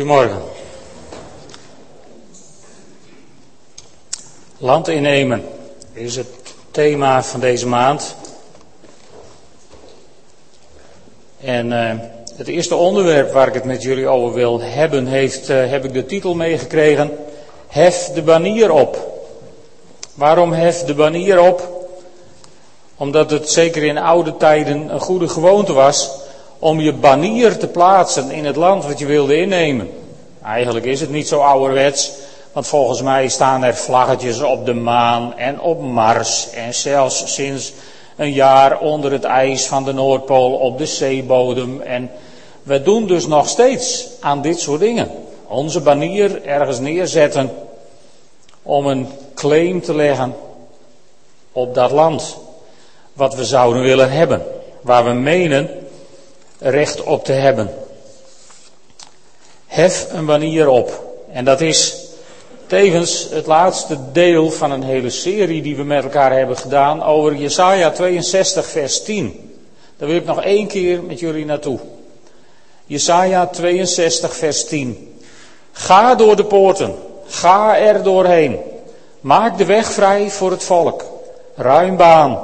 Goedemorgen. Land innemen is het thema van deze maand. En uh, het eerste onderwerp waar ik het met jullie over wil hebben, heeft, uh, heb ik de titel meegekregen. Hef de banier op. Waarom hef de banier op? Omdat het zeker in oude tijden een goede gewoonte was om je banier te plaatsen in het land wat je wilde innemen. Eigenlijk is het niet zo ouderwets, want volgens mij staan er vlaggetjes op de maan en op Mars en zelfs sinds een jaar onder het ijs van de Noordpool op de zeebodem. En we doen dus nog steeds aan dit soort dingen. Onze banier ergens neerzetten om een claim te leggen op dat land wat we zouden willen hebben, waar we menen recht op te hebben. Hef een banier op. En dat is tevens het laatste deel van een hele serie die we met elkaar hebben gedaan over Jesaja 62 vers 10. Daar wil ik nog één keer met jullie naartoe. Jesaja 62 vers 10. Ga door de poorten, ga er doorheen. Maak de weg vrij voor het volk. Ruim baan.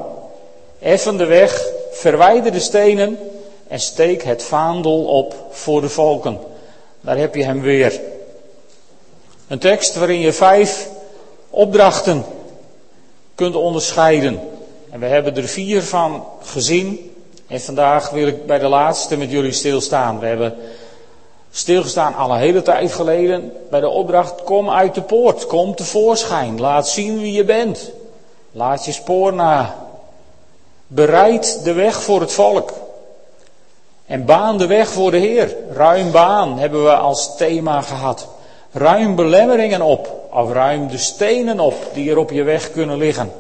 Effen de weg, verwijder de stenen en steek het vaandel op voor de volken. Daar heb je hem weer. Een tekst waarin je vijf opdrachten kunt onderscheiden. En we hebben er vier van gezien. En vandaag wil ik bij de laatste met jullie stilstaan. We hebben stilgestaan al een hele tijd geleden bij de opdracht: kom uit de poort, kom tevoorschijn, laat zien wie je bent. Laat je spoor na. Bereid de weg voor het volk. En baan de weg voor de Heer. Ruim baan hebben we als thema gehad. Ruim belemmeringen op, of ruim de stenen op die er op je weg kunnen liggen.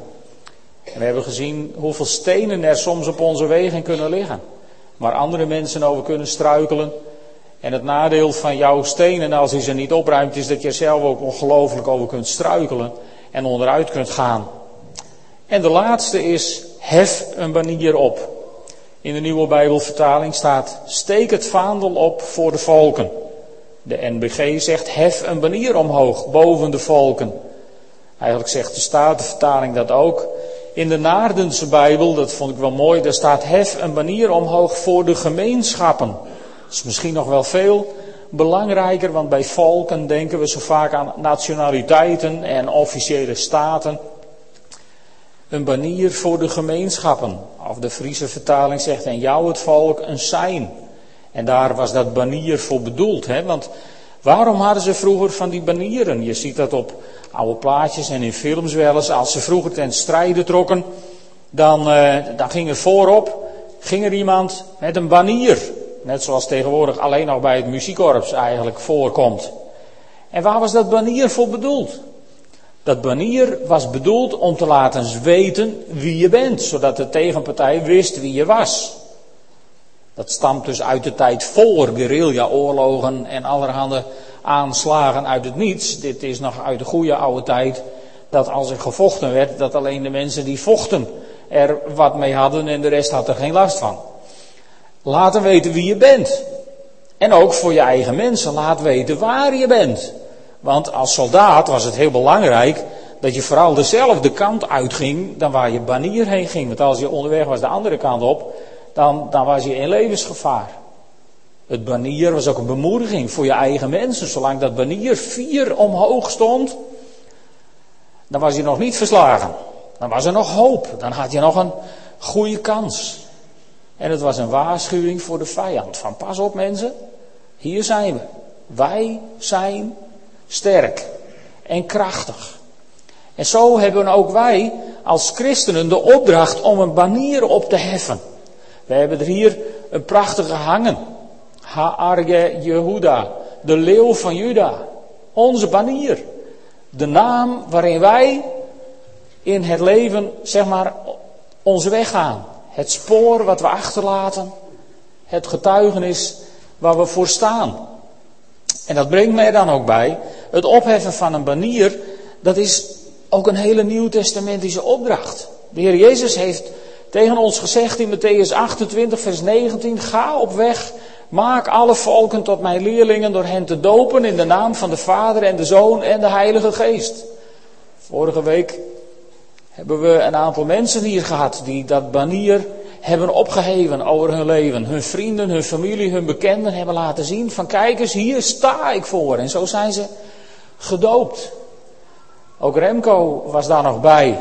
En we hebben gezien hoeveel stenen er soms op onze wegen kunnen liggen. Waar andere mensen over kunnen struikelen. En het nadeel van jouw stenen, als je ze niet opruimt, is dat je zelf ook ongelooflijk over kunt struikelen en onderuit kunt gaan. En de laatste is, hef een banier op. In de nieuwe Bijbelvertaling staat: steek het vaandel op voor de volken. De NBG zegt: hef een banier omhoog boven de volken. Eigenlijk zegt de Statenvertaling dat ook. In de Naardense Bijbel, dat vond ik wel mooi, daar staat: hef een banier omhoog voor de gemeenschappen. Dat is misschien nog wel veel belangrijker, want bij volken denken we zo vaak aan nationaliteiten en officiële staten. Een banier voor de gemeenschappen. Of de Friese vertaling zegt, en jou het volk een sein. En daar was dat banier voor bedoeld. Hè? Want waarom hadden ze vroeger van die banieren? Je ziet dat op oude plaatjes en in films wel eens. Als ze vroeger ten strijde trokken, dan, eh, dan ging er voorop ging er iemand met een banier. Net zoals tegenwoordig alleen nog bij het muziekkorps eigenlijk voorkomt. En waar was dat banier voor bedoeld? Dat banier was bedoeld om te laten weten wie je bent, zodat de tegenpartij wist wie je was. Dat stamt dus uit de tijd voor guerrilla-oorlogen en allerhande aanslagen uit het niets. Dit is nog uit de goede oude tijd dat als er gevochten werd, dat alleen de mensen die vochten er wat mee hadden en de rest had er geen last van. Laten weten wie je bent. En ook voor je eigen mensen, laat weten waar je bent. Want als soldaat was het heel belangrijk dat je vooral dezelfde kant uitging dan waar je banier heen ging. Want als je onderweg was de andere kant op, dan, dan was je in levensgevaar. Het banier was ook een bemoediging voor je eigen mensen. Zolang dat banier vier omhoog stond, dan was je nog niet verslagen. Dan was er nog hoop. Dan had je nog een goede kans. En het was een waarschuwing voor de vijand. Van pas op mensen, hier zijn we. Wij zijn sterk en krachtig. En zo hebben ook wij als christenen de opdracht om een banier op te heffen. We hebben er hier een prachtige hangen. Ha'arge Jehuda, de leeuw van Juda. Onze banier. De naam waarin wij in het leven, zeg maar, onze weg gaan. Het spoor wat we achterlaten. Het getuigenis waar we voor staan. En dat brengt mij dan ook bij, het opheffen van een banier, dat is ook een hele nieuwtestamentische opdracht. De Heer Jezus heeft tegen ons gezegd in Matthäus 28, vers 19, ga op weg Maak alle volken tot mijn leerlingen door hen te dopen in de naam van de Vader en de Zoon en de Heilige Geest. Vorige week hebben we een aantal mensen hier gehad die dat banier hebben opgeheven over hun leven. Hun vrienden, hun familie, hun bekenden hebben laten zien van kijk eens, hier sta ik voor. En zo zijn ze gedoopt. Ook Remco was daar nog bij.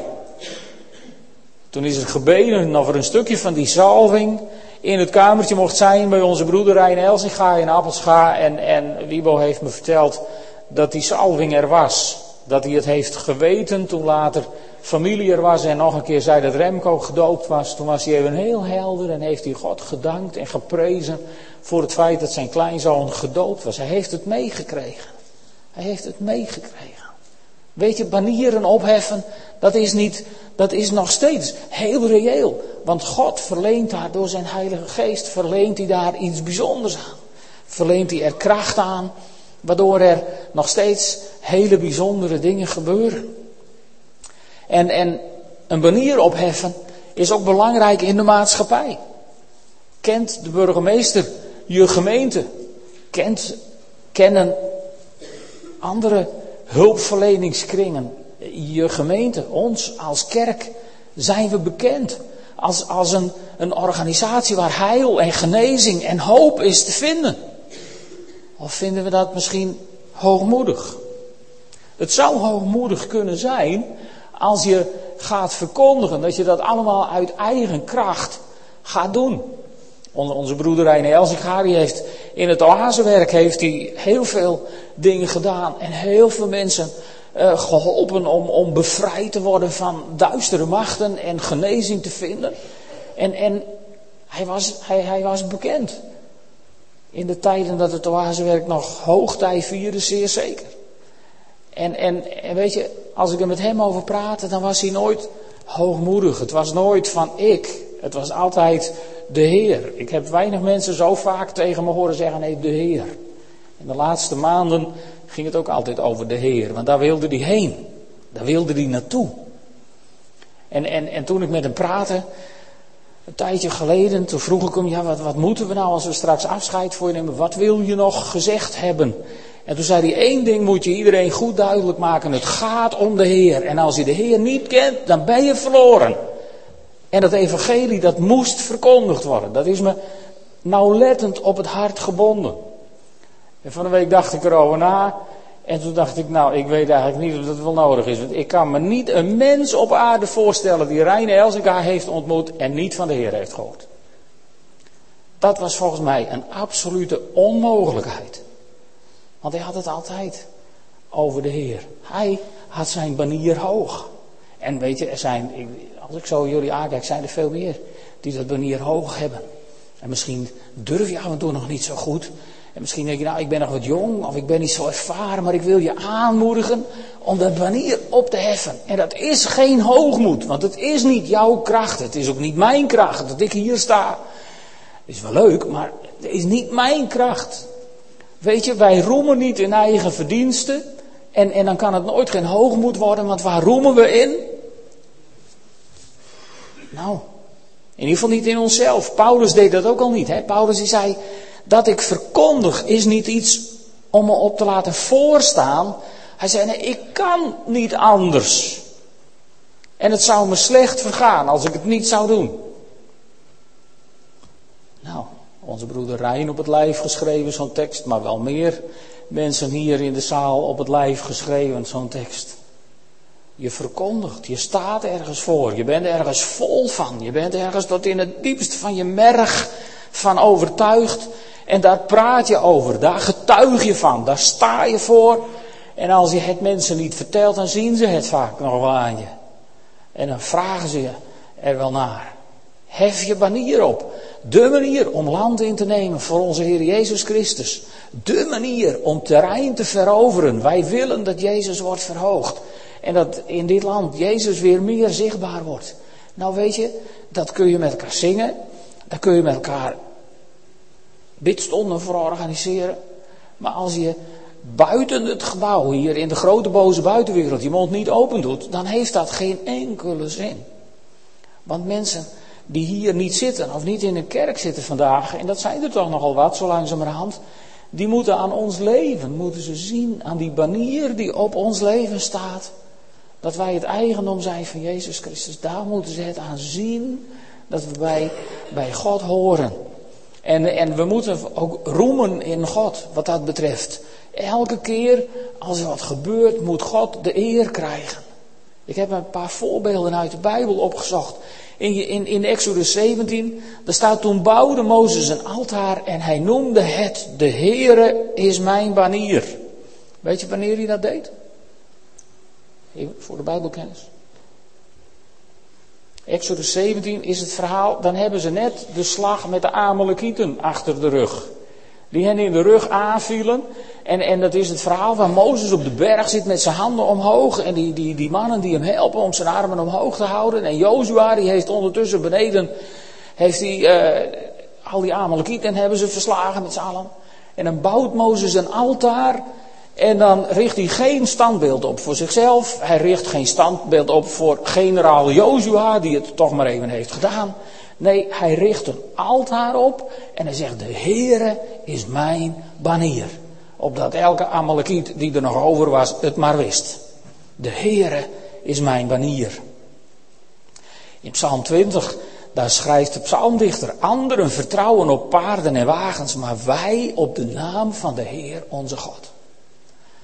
Toen is het gebeden of er een stukje van die salving in het kamertje mocht zijn bij onze broeder Rijn Elsinga in Appelscha. En, en Wiebo heeft me verteld dat die salving er was. Dat hij het heeft geweten toen later familie er was en nog een keer zei dat Remco gedoopt was. Toen was hij even heel helder en heeft hij God gedankt en geprezen voor het feit dat zijn kleinzoon gedoopt was. Hij heeft het meegekregen. Hij heeft het meegekregen. Weet je, banieren opheffen, dat is niet, dat is nog steeds heel reëel. Want God verleent daar door zijn Heilige Geest, verleent hij daar iets bijzonders aan. Verleent hij er kracht aan, waardoor er nog steeds hele bijzondere dingen gebeuren. En, en een banier opheffen is ook belangrijk in de maatschappij. Kent de burgemeester je gemeente? Kent, kennen andere hulpverleningskringen je gemeente, ons als kerk, zijn we bekend. Als, als een, een organisatie waar heil en genezing en hoop is te vinden. Of vinden we dat misschien hoogmoedig? Het zou hoogmoedig kunnen zijn als je gaat verkondigen dat je dat allemaal uit eigen kracht gaat doen. Onze broeder Reine heeft in het oasewerk heeft hij heel veel dingen gedaan en heel veel mensen uh, geholpen om, om bevrijd te worden van duistere machten en genezing te vinden. En, en hij, was, hij, hij was bekend. In de tijden dat het oasewerk nog hoogtij vierde, zeer zeker. En, en, en weet je, als ik er met hem over praatte, dan was hij nooit hoogmoedig. Het was nooit van ik. Het was altijd de Heer. Ik heb weinig mensen zo vaak tegen me horen zeggen: nee, de Heer. In de laatste maanden ging het ook altijd over de Heer, want daar wilde hij heen. Daar wilde hij naartoe. En, en, en toen ik met hem praatte, een tijdje geleden, toen vroeg ik hem: ja, wat, wat moeten we nou als we straks afscheid voor je nemen? Wat wil je nog gezegd hebben? En toen zei hij, één ding moet je iedereen goed duidelijk maken. Het gaat om de Heer. En als je de Heer niet kent, dan ben je verloren. En dat evangelie, dat moest verkondigd worden. Dat is me nauwlettend op het hart gebonden. En van de week dacht ik erover na. En toen dacht ik, nou, ik weet eigenlijk niet of dat wel nodig is. Want ik kan me niet een mens op aarde voorstellen die Reine Elzinga heeft ontmoet en niet van de Heer heeft gehoord. Dat was volgens mij een absolute onmogelijkheid. Want hij had het altijd over de Heer. Hij had zijn banier hoog. En weet je, er zijn, als ik zo jullie aankijk, zijn er veel meer die dat banier hoog hebben. En misschien durf je af en toe nog niet zo goed. En misschien denk je, nou, ik ben nog wat jong of ik ben niet zo ervaren, maar ik wil je aanmoedigen om dat banier op te heffen. En dat is geen hoogmoed, want het is niet jouw kracht. Het is ook niet mijn kracht dat ik hier sta. Is wel leuk, maar het is niet mijn kracht. Weet je, wij roemen niet in eigen verdiensten. En, en dan kan het nooit geen hoogmoed worden, want waar roemen we in? Nou, in ieder geval niet in onszelf. Paulus deed dat ook al niet. Hè? Paulus die zei, dat ik verkondig is niet iets om me op te laten voorstaan. Hij zei, nee, ik kan niet anders. En het zou me slecht vergaan als ik het niet zou doen. Nou, onze broeder Rijn op het lijf geschreven, zo'n tekst, maar wel meer mensen hier in de zaal op het lijf geschreven, zo'n tekst. Je verkondigt, je staat ergens voor, je bent ergens vol van, je bent ergens tot in het diepst van je merg van overtuigd en daar praat je over, daar getuig je van, daar sta je voor. En als je het mensen niet vertelt, dan zien ze het vaak nog wel aan je. En dan vragen ze je er wel naar. Hef je banier op. De manier om land in te nemen voor onze Heer Jezus Christus. De manier om terrein te veroveren. Wij willen dat Jezus wordt verhoogd. En dat in dit land Jezus weer meer zichtbaar wordt. Nou weet je, dat kun je met elkaar zingen. Daar kun je met elkaar bidstonden voor organiseren. Maar als je buiten het gebouw hier in de grote boze buitenwereld je mond niet open doet, dan heeft dat geen enkele zin. Want mensen die hier niet zitten of niet in een kerk zitten vandaag, en dat zijn er toch nogal wat, zo langzamerhand, die moeten aan ons leven, moeten ze zien aan die banier die op ons leven staat. Dat wij het eigendom zijn van Jezus Christus. Daar moeten ze het aan zien dat we bij, bij God horen. En, en we moeten ook roemen in God wat dat betreft. Elke keer als er wat gebeurt, moet God de eer krijgen. Ik heb een paar voorbeelden uit de Bijbel opgezocht. In, in, in Exodus 17, daar staat toen bouwde Mozes een altaar en hij noemde het, de Heere is mijn banier. Weet je wanneer hij dat deed? Even voor de Bijbelkennis. Exodus 17 is het verhaal, dan hebben ze net de slag met de Amalekieten achter de rug. Die hen in de rug aanvielen. En, en dat is het verhaal van Mozes op de berg zit met zijn handen omhoog. En die, die, die mannen die hem helpen om zijn armen omhoog te houden. En Jozua die heeft ondertussen beneden, heeft hij, uh, al die Amalekieten hebben ze verslagen met z'n allen. En dan bouwt Mozes een altaar. En dan richt hij geen standbeeld op voor zichzelf. Hij richt geen standbeeld op voor generaal Jozua, die het toch maar even heeft gedaan. Nee, hij richt een altaar op en hij zegt, de Heere is mijn banier. Opdat elke Amalekiet die er nog over was, het maar wist. De Heere is mijn banier. In Psalm 20, daar schrijft de psalmdichter, anderen vertrouwen op paarden en wagens, maar wij op de naam van de Heer onze God.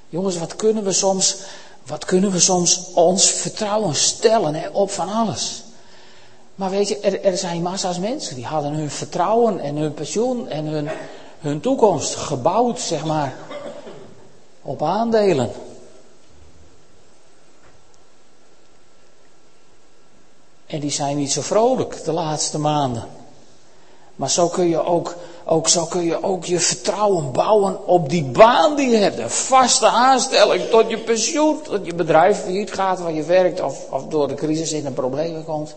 Jongens, wat kunnen we soms, wat kunnen we soms ons vertrouwen stellen hè, op van alles? Maar weet je, er, er, zijn massa's mensen die hadden hun vertrouwen en hun pensioen en hun, hun toekomst gebouwd, zeg maar, op aandelen. En die zijn niet zo vrolijk de laatste maanden. Maar zo kun je ook, ook, zo kun je, ook je vertrouwen bouwen op die baan die je hebt. Een vaste aanstelling tot je pensioen, tot je bedrijf failliet gaat waar je werkt of, of door de crisis in een problemen komt.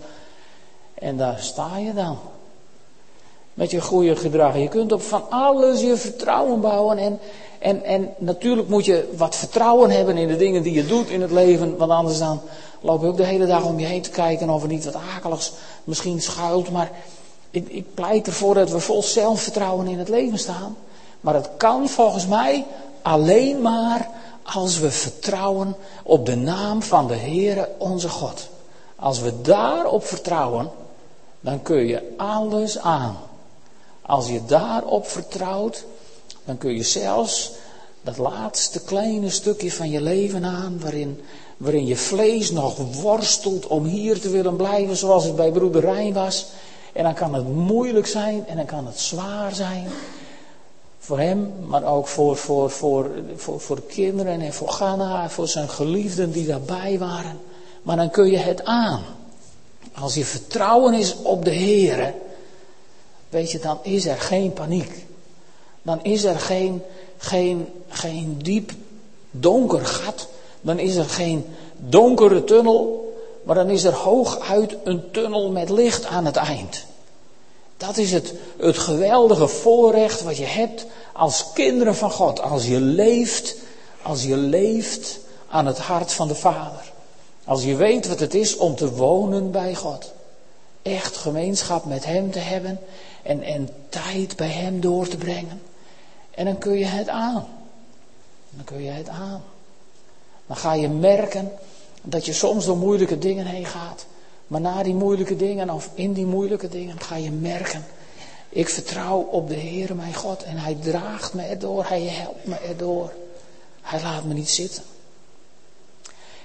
En daar sta je dan. Met je goede gedrag. Je kunt op van alles je vertrouwen bouwen. En, en, en natuurlijk moet je wat vertrouwen hebben in de dingen die je doet in het leven. Want anders dan loop je ook de hele dag om je heen te kijken of er niet wat akeligs misschien schuilt. Maar ik, ik pleit ervoor dat we vol zelfvertrouwen in het leven staan. Maar het kan volgens mij alleen maar als we vertrouwen op de naam van de Heere onze God. Als we daarop vertrouwen, dan kun je alles aan. Als je daarop vertrouwt, dan kun je zelfs dat laatste kleine stukje van je leven aan, waarin, waarin je vlees nog worstelt om hier te willen blijven zoals het bij broeder Rijn was. En dan kan het moeilijk zijn en dan kan het zwaar zijn. Voor hem, maar ook voor, voor, voor, voor, voor de kinderen en voor Ghana, voor zijn geliefden die daarbij waren. Maar dan kun je het aan. Als je vertrouwen is op de Heer, weet je, dan is er geen paniek. Dan is er geen, geen, geen diep donker gat. Dan is er geen donkere tunnel. Maar dan is er hooguit een tunnel met licht aan het eind. Dat is het, het geweldige voorrecht wat je hebt als kinderen van God. Als je leeft, als je leeft aan het hart van de Vader. Als je weet wat het is om te wonen bij God. Echt gemeenschap met Hem te hebben. En, en tijd bij Hem door te brengen. En dan kun je het aan. Dan kun je het aan. Dan ga je merken dat je soms door moeilijke dingen heen gaat. Maar na die moeilijke dingen of in die moeilijke dingen ga je merken. Ik vertrouw op de Heer mijn God en Hij draagt me erdoor. Hij helpt me erdoor. Hij laat me niet zitten.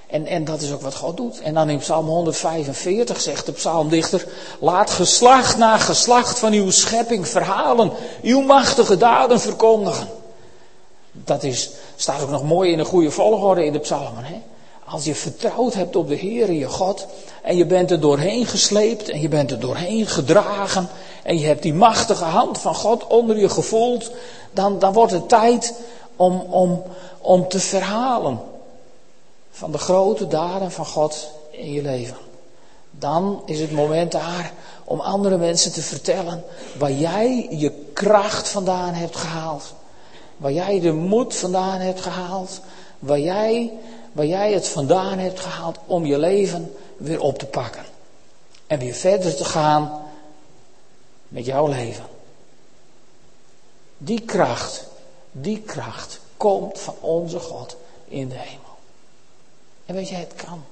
En, en dat is ook wat God doet. En dan in Psalm 145 zegt de psalmdichter: Laat geslacht na geslacht van uw schepping verhalen, uw machtige daden verkondigen. Dat is, staat ook nog mooi in een goede volgorde in de psalmen. Hè? Als je vertrouwd hebt op de Heer, je God, en je bent er doorheen gesleept en je bent er doorheen gedragen, en je hebt die machtige hand van God onder je gevoeld, dan, dan wordt het tijd om, om, om te verhalen van de grote daden van God in je leven. Dan is het moment daar om andere mensen te vertellen waar jij je kracht vandaan hebt gehaald. Waar jij de moed vandaan hebt gehaald. Waar jij, waar jij het vandaan hebt gehaald om je leven weer op te pakken. En weer verder te gaan met jouw leven. Die kracht, die kracht komt van onze God in de hemel. En weet je, het kan.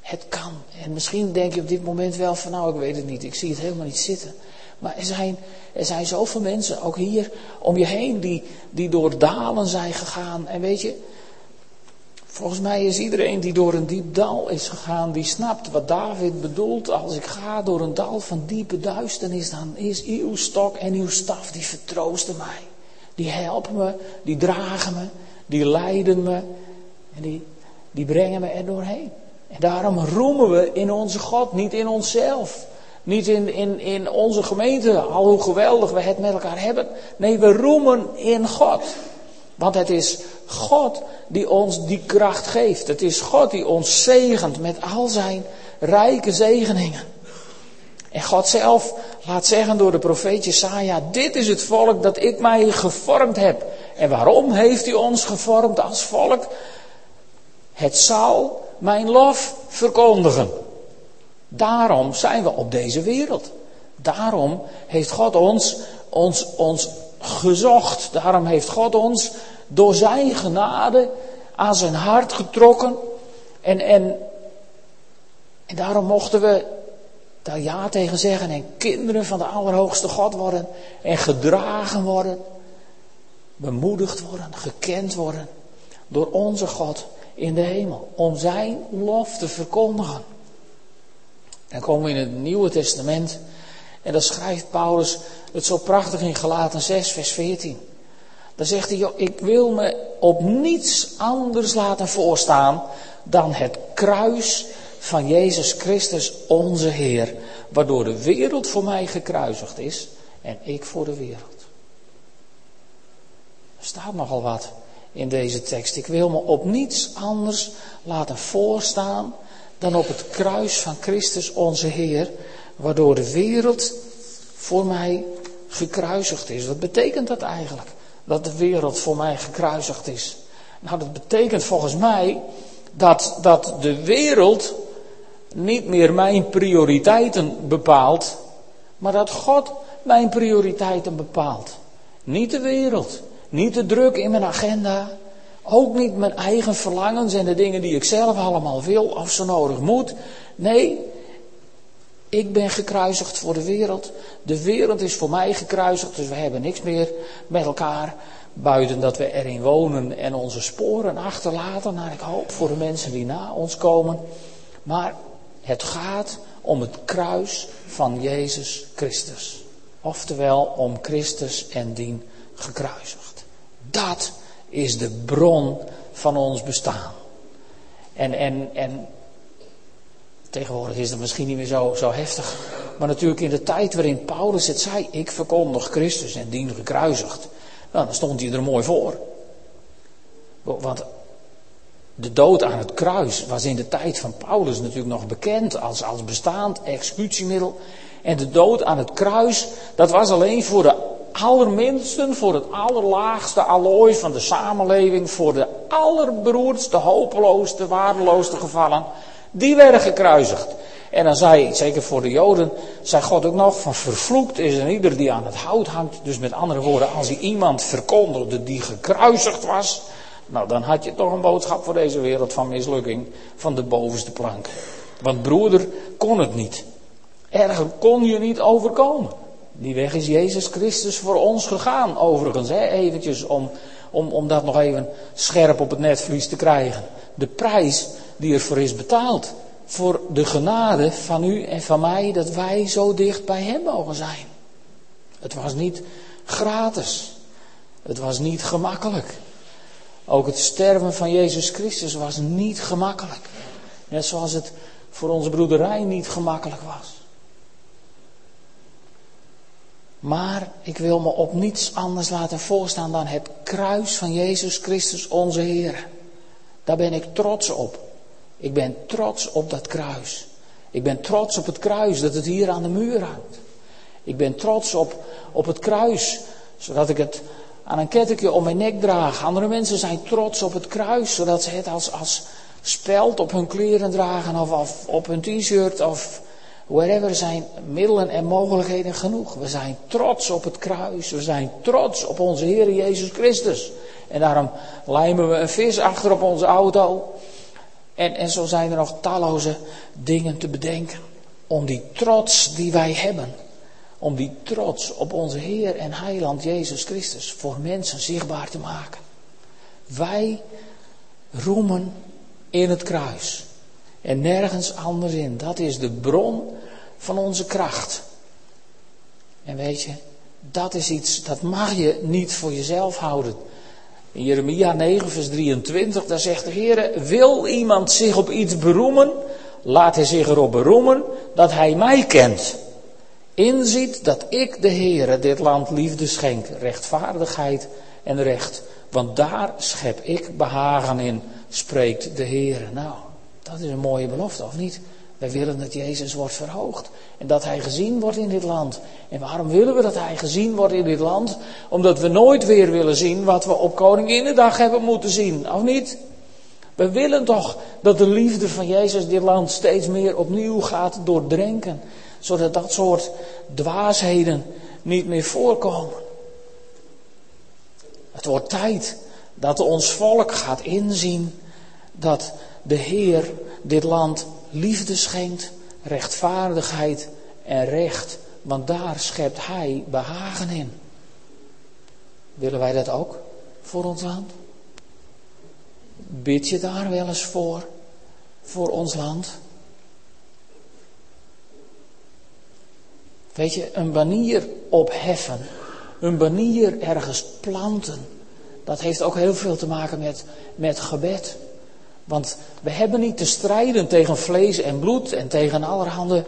Het kan. En misschien denk je op dit moment wel van nou, ik weet het niet, ik zie het helemaal niet zitten. Maar er zijn, er zijn zoveel mensen, ook hier om je heen, die, die door dalen zijn gegaan. En weet je, volgens mij is iedereen die door een diep dal is gegaan, die snapt wat David bedoelt. Als ik ga door een dal van diepe duisternis, dan is uw stok en uw staf, die vertroosten mij. Die helpen me, die dragen me, die leiden me en die, die brengen me er doorheen. En daarom roemen we in onze God, niet in onszelf. Niet in, in, in onze gemeente, al hoe geweldig we het met elkaar hebben. Nee, we roemen in God. Want het is God die ons die kracht geeft. Het is God die ons zegent met al zijn rijke zegeningen. En God zelf laat zeggen door de profeet Jesaja, dit is het volk dat ik mij gevormd heb. En waarom heeft hij ons gevormd als volk? Het zal mijn lof verkondigen. Daarom zijn we op deze wereld. Daarom heeft God ons, ons, ons gezocht. Daarom heeft God ons door zijn genade aan zijn hart getrokken. En, en, en daarom mochten we daar ja tegen zeggen en kinderen van de Allerhoogste God worden. En gedragen worden. Bemoedigd worden, gekend worden door onze God in de hemel. Om zijn lof te verkondigen. Dan komen we in het Nieuwe Testament. En dan schrijft Paulus het zo prachtig in Galaten 6, vers 14. Dan zegt hij, ik wil me op niets anders laten voorstaan dan het kruis van Jezus Christus, onze Heer. Waardoor de wereld voor mij gekruisigd is en ik voor de wereld. Er staat nogal wat in deze tekst. Ik wil me op niets anders laten voorstaan dan op het kruis van Christus onze Heer, waardoor de wereld voor mij gekruisigd is. Wat betekent dat eigenlijk? Dat de wereld voor mij gekruisigd is. Nou, dat betekent volgens mij dat, dat de wereld niet meer mijn prioriteiten bepaalt, maar dat God mijn prioriteiten bepaalt. Niet de wereld, niet de druk in mijn agenda, ook niet mijn eigen verlangens en de dingen die ik zelf allemaal wil of zo nodig moet. Nee, ik ben gekruisigd voor de wereld. De wereld is voor mij gekruisigd, dus we hebben niks meer met elkaar. Buiten dat we erin wonen en onze sporen achterlaten, naar ik hoop, voor de mensen die na ons komen. Maar het gaat om het kruis van Jezus Christus. Oftewel om Christus en dien gekruisigd. Dat is de bron van ons bestaan. En, en, en tegenwoordig is dat misschien niet meer zo, zo heftig. Maar natuurlijk in de tijd waarin Paulus het zei, ik verkondig Christus en dien gekruisigd. Nou, dan stond hij er mooi voor. Want de dood aan het kruis was in de tijd van Paulus natuurlijk nog bekend als, als bestaand executiemiddel. En de dood aan het kruis, dat was alleen voor de allerminsten, voor het allerlaagste allooi van de samenleving, voor de allerberoerdste, hopeloosste, waardeloosste gevallen, die werden gekruisigd. En dan zei, zeker voor de Joden, zei God ook nog van vervloekt is er ieder die aan het hout hangt. Dus met andere woorden, als hij iemand verkondigde die gekruisigd was, nou dan had je toch een boodschap voor deze wereld van mislukking van de bovenste plank. Want broeder kon het niet. Erger kon je niet overkomen. Die weg is Jezus Christus voor ons gegaan, overigens. Hè? Eventjes om, om, om dat nog even scherp op het netvlies te krijgen. De prijs die ervoor is betaald. Voor de genade van u en van mij dat wij zo dicht bij Hem mogen zijn. Het was niet gratis. Het was niet gemakkelijk. Ook het sterven van Jezus Christus was niet gemakkelijk. Net zoals het voor onze broederij niet gemakkelijk was. Maar ik wil me op niets anders laten voorstaan dan het kruis van Jezus Christus onze Heer. Daar ben ik trots op. Ik ben trots op dat kruis. Ik ben trots op het kruis dat het hier aan de muur hangt. Ik ben trots op, op het kruis, zodat ik het aan een kettingje om mijn nek draag. Andere mensen zijn trots op het kruis, zodat ze het als, als speld op hun kleren dragen of, of op hun t-shirt of Wherever zijn middelen en mogelijkheden genoeg. We zijn trots op het kruis. We zijn trots op onze Heer Jezus Christus. En daarom lijmen we een vis achter op onze auto. En, en zo zijn er nog talloze dingen te bedenken. Om die trots die wij hebben. Om die trots op onze Heer en Heiland Jezus Christus voor mensen zichtbaar te maken. Wij roemen in het kruis. En nergens anders in. Dat is de bron van onze kracht. En weet je, dat is iets, dat mag je niet voor jezelf houden. In Jeremia 9, vers 23, daar zegt de Heer, wil iemand zich op iets beroemen, laat hij zich erop beroemen dat hij mij kent. Inziet dat ik, de Heere, dit land liefde schenk, rechtvaardigheid en recht. Want daar schep ik behagen in, spreekt de Heere. Nou, dat is een mooie belofte, of niet? Wij willen dat Jezus wordt verhoogd. En dat Hij gezien wordt in dit land. En waarom willen we dat Hij gezien wordt in dit land? Omdat we nooit weer willen zien wat we op Koninginnedag hebben moeten zien, of niet? We willen toch dat de liefde van Jezus dit land steeds meer opnieuw gaat doordrenken. Zodat dat soort dwaasheden niet meer voorkomen. Het wordt tijd dat ons volk gaat inzien dat de Heer dit land liefde schenkt, rechtvaardigheid en recht. Want daar schept Hij behagen in. Willen wij dat ook voor ons land? Bid je daar wel eens voor, voor ons land? Weet je, een banier opheffen, een banier ergens planten, dat heeft ook heel veel te maken met, met gebed. Want we hebben niet te strijden tegen vlees en bloed en tegen allerhande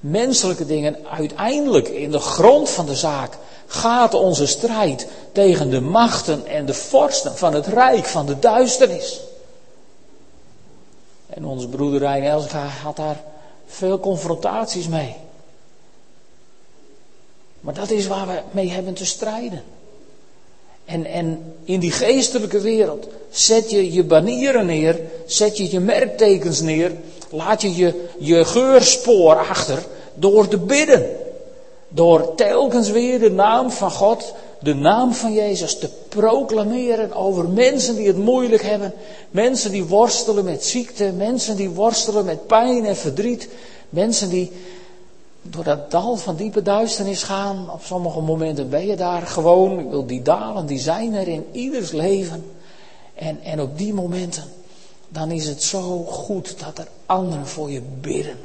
menselijke dingen. Uiteindelijk, in de grond van de zaak, gaat onze strijd tegen de machten en de vorsten van het rijk van de duisternis. En onze broeder Rijn Elsga had daar veel confrontaties mee. Maar dat is waar we mee hebben te strijden. En, in die geestelijke wereld zet je je banieren neer, zet je je merktekens neer, laat je je, je geurspoor achter door te bidden. Door telkens weer de naam van God, de naam van Jezus te proclameren over mensen die het moeilijk hebben. Mensen die worstelen met ziekte, mensen die worstelen met pijn en verdriet. Mensen die door dat dal van diepe duisternis gaan. Op sommige momenten ben je daar gewoon. Ik wil die dalen, die zijn er in ieders leven. En, en op die momenten, dan is het zo goed dat er anderen voor je bidden.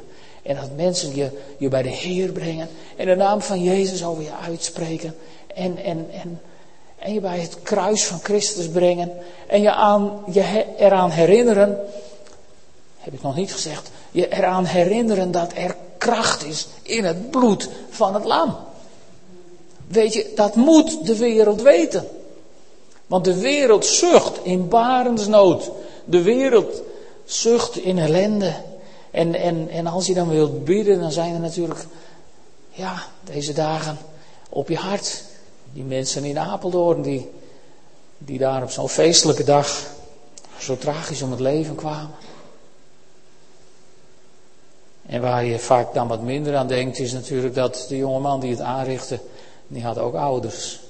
En dat mensen je, je bij de Heer brengen. En de naam van Jezus over je uitspreken. En, en, en, en je bij het kruis van Christus brengen. En je, aan, je eraan herinneren. Heb ik nog niet gezegd. Je eraan herinneren dat er kracht is in het bloed van het lam. Weet je, dat moet de wereld weten. Want de wereld zucht in barensnood. De wereld zucht in ellende. En, en, en als je dan wilt bidden, dan zijn er natuurlijk, ja, deze dagen op je hart. Die mensen in Apeldoorn, die, die daar op zo'n feestelijke dag zo tragisch om het leven kwamen. En waar je vaak dan wat minder aan denkt, is natuurlijk dat de jongeman die het aanrichtte, die had ook ouders.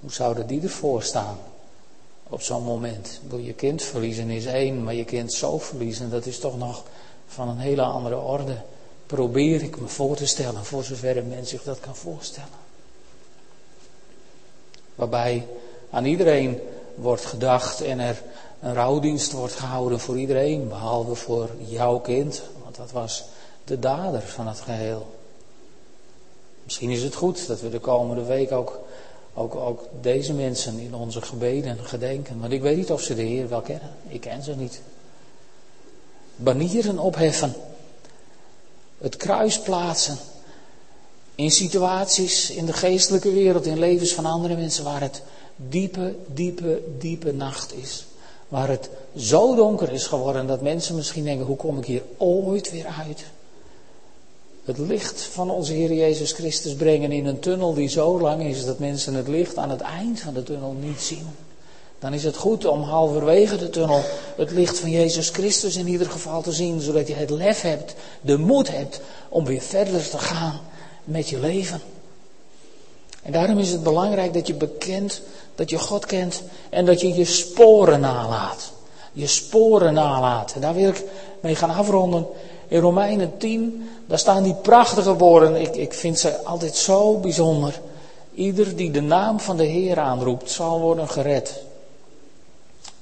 Hoe zouden die ervoor staan op zo'n moment? Je kind verliezen is één, maar je kind zo verliezen, dat is toch nog van een hele andere orde. Probeer ik me voor te stellen, voor zover een mens zich dat kan voorstellen. Waarbij aan iedereen wordt gedacht en er een rouwdienst wordt gehouden voor iedereen, behalve voor jouw kind, want dat was de dader van het geheel. Misschien is het goed dat we de komende week ook, ook, ook deze mensen in onze gebeden gedenken, want ik weet niet of ze de Heer wel kennen. Ik ken ze niet. Banieren opheffen, het kruis plaatsen in situaties in de geestelijke wereld, in levens van andere mensen waar het diepe, diepe, diepe nacht is. Waar het zo donker is geworden dat mensen misschien denken, hoe kom ik hier ooit weer uit? Het licht van onze Heer Jezus Christus brengen in een tunnel die zo lang is dat mensen het licht aan het eind van de tunnel niet zien. Dan is het goed om halverwege de tunnel het licht van Jezus Christus in ieder geval te zien, zodat je het lef hebt, de moed hebt om weer verder te gaan met je leven. En daarom is het belangrijk dat je bekent, dat je God kent en dat je je sporen nalaat. Je sporen nalaat. En daar wil ik mee gaan afronden. In Romeinen 10, daar staan die prachtige woorden. Ik, ik vind ze altijd zo bijzonder. Ieder die de naam van de Heer aanroept, zal worden gered.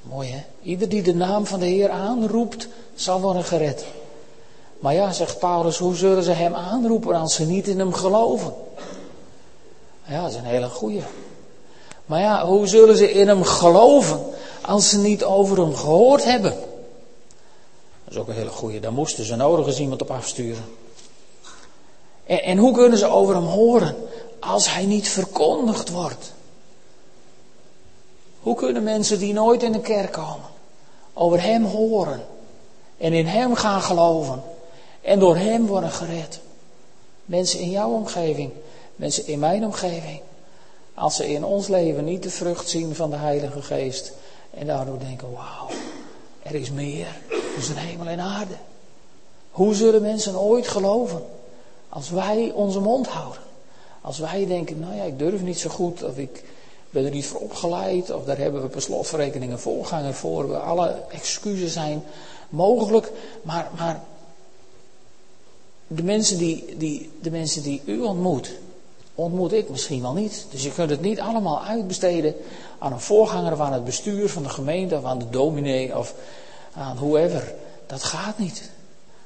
Mooi hè? Ieder die de naam van de Heer aanroept, zal worden gered. Maar ja, zegt Paulus, hoe zullen ze hem aanroepen als ze niet in hem geloven? Ja, dat is een hele goeie. Maar ja, hoe zullen ze in hem geloven als ze niet over hem gehoord hebben? Dat is ook een hele goeie. Daar moesten ze nodig eens iemand op afsturen. En, en hoe kunnen ze over hem horen als hij niet verkondigd wordt? Hoe kunnen mensen die nooit in de kerk komen, over hem horen en in hem gaan geloven en door hem worden gered? Mensen in jouw omgeving, mensen in mijn omgeving, als ze in ons leven niet de vrucht zien van de Heilige Geest en daardoor denken, wauw, er is meer tussen hemel en aarde. Hoe zullen mensen ooit geloven als wij onze mond houden? Als wij denken, nou ja, ik durf niet zo goed, of ik ben er niet voor opgeleid, of daar hebben we per slotverrekening een voorganger voor. We alle excuses zijn mogelijk, maar, maar de, mensen die, die, de mensen die u ontmoet, ontmoet ik misschien wel niet. Dus je kunt het niet allemaal uitbesteden aan een voorganger of aan het bestuur van de gemeente of aan de dominee of aan whoever. Dat gaat niet.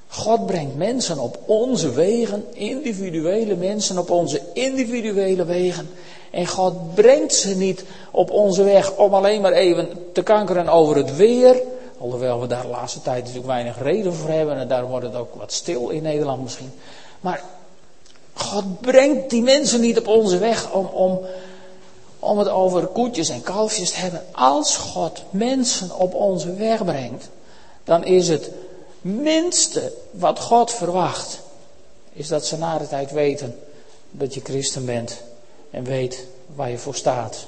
God brengt mensen op onze wegen, individuele mensen op onze individuele wegen. En God brengt ze niet op onze weg om alleen maar even te kankeren over het weer. Alhoewel we daar de laatste tijd natuurlijk weinig reden voor hebben en daar wordt het ook wat stil in Nederland misschien. Maar God brengt die mensen niet op onze weg om, om, om het over koetjes en kalfjes te hebben. Als God mensen op onze weg brengt, dan is het minste wat God verwacht, is dat ze na de tijd weten dat je christen bent en weet waar je voor staat.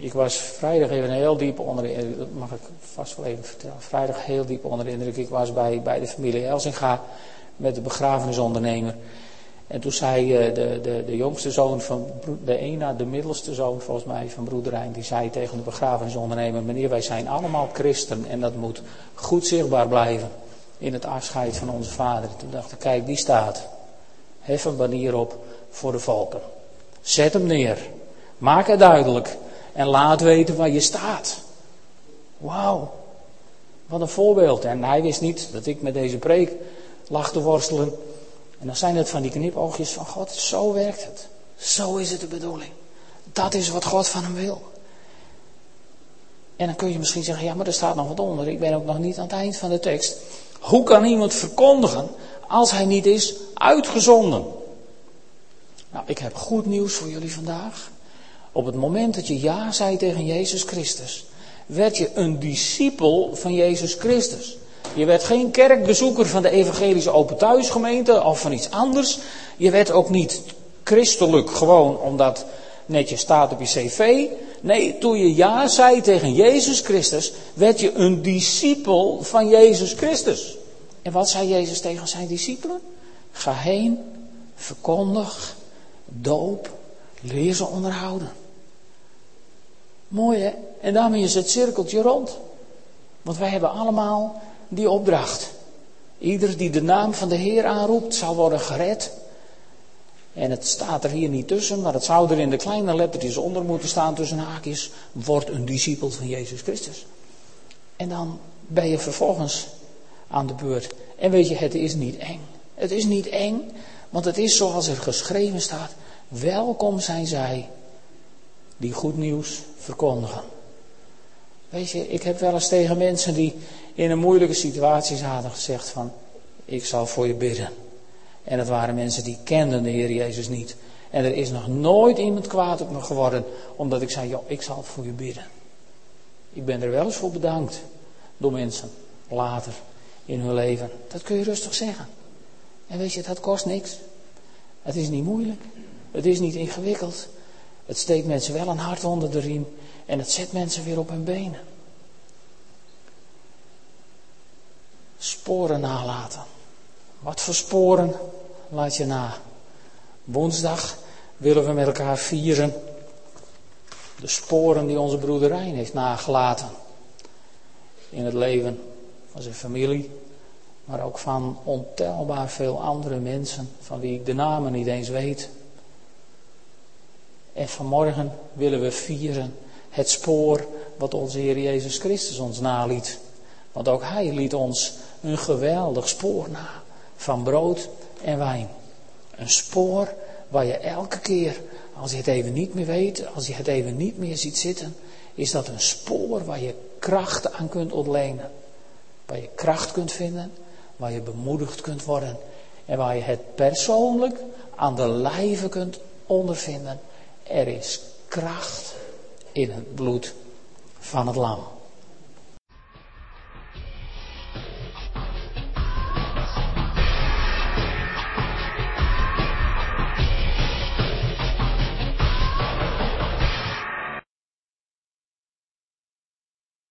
Ik was vrijdag even heel diep onder de indruk, dat mag ik vast wel even vertellen. Vrijdag heel diep onder de indruk. Ik was bij, bij de familie Elsinga met de begrafenisondernemer. En toen zei eh, de, de, de jongste zoon van de ena, de middelste zoon volgens mij van broeder Rijn, die zei tegen de begrafenisondernemer, meneer wij zijn allemaal christen en dat moet goed zichtbaar blijven in het afscheid van onze vader. Toen dacht ik, kijk die staat. Hef een banier op voor de volken. Zet hem neer. Maak het duidelijk en laat weten waar je staat. Wauw. Wat een voorbeeld. En hij wist niet dat ik met deze preek lag te worstelen. En dan zijn het van die knipoogjes van God. Zo werkt het. Zo is het de bedoeling. Dat is wat God van hem wil. En dan kun je misschien zeggen, ja maar er staat nog wat onder. Ik ben ook nog niet aan het eind van de tekst. Hoe kan iemand verkondigen als hij niet is uitgezonden? Nou, ik heb goed nieuws voor jullie vandaag. Op het moment dat je ja zei tegen Jezus Christus, werd je een discipel van Jezus Christus. Je werd geen kerkbezoeker van de evangelische open thuisgemeente of van iets anders. Je werd ook niet christelijk gewoon omdat netjes staat op je cv. Nee, toen je ja zei tegen Jezus Christus, werd je een discipel van Jezus Christus. En wat zei Jezus tegen zijn discipelen? Ga heen, verkondig, doop, leer ze onderhouden. Mooi hè? En daarmee is het cirkeltje rond. Want wij hebben allemaal die opdracht. Ieder die de naam van de Heer aanroept, zal worden gered. En het staat er hier niet tussen, maar het zou er in de kleine lettertjes onder moeten staan tussen haakjes. Wordt een discipel van Jezus Christus. En dan ben je vervolgens aan de beurt. En weet je, het is niet eng. Het is niet eng, want het is zoals er geschreven staat. Welkom zijn zij die goed nieuws verkondigen. Weet je, ik heb wel eens tegen mensen die in een moeilijke situatie zaten gezegd van, ik zal voor je bidden. En het waren mensen die kenden de Heer Jezus niet. En er is nog nooit iemand kwaad op me geworden, omdat ik zei, joh, ik zal voor je bidden. Ik ben er wel eens voor bedankt door mensen, later in hun leven. Dat kun je rustig zeggen. En weet je, dat kost niks. Het is niet moeilijk. Het is niet ingewikkeld. Het steekt mensen wel een hart onder de riem en het zet mensen weer op hun benen. Sporen nalaten. Wat voor sporen laat je na? Woensdag willen we met elkaar vieren de sporen die onze broeder heeft nagelaten. In het leven van zijn familie, maar ook van ontelbaar veel andere mensen van wie ik de namen niet eens weet. En vanmorgen willen we vieren het spoor wat onze Heer Jezus Christus ons naliet. Want ook Hij liet ons een geweldig spoor na van brood en wijn. Een spoor waar je elke keer, als je het even niet meer weet, als je het even niet meer ziet zitten, is dat een spoor waar je kracht aan kunt ontlenen. Waar je kracht kunt vinden, waar je bemoedigd kunt worden en waar je het persoonlijk aan de lijve kunt ondervinden. Er is kracht in het bloed van het lam.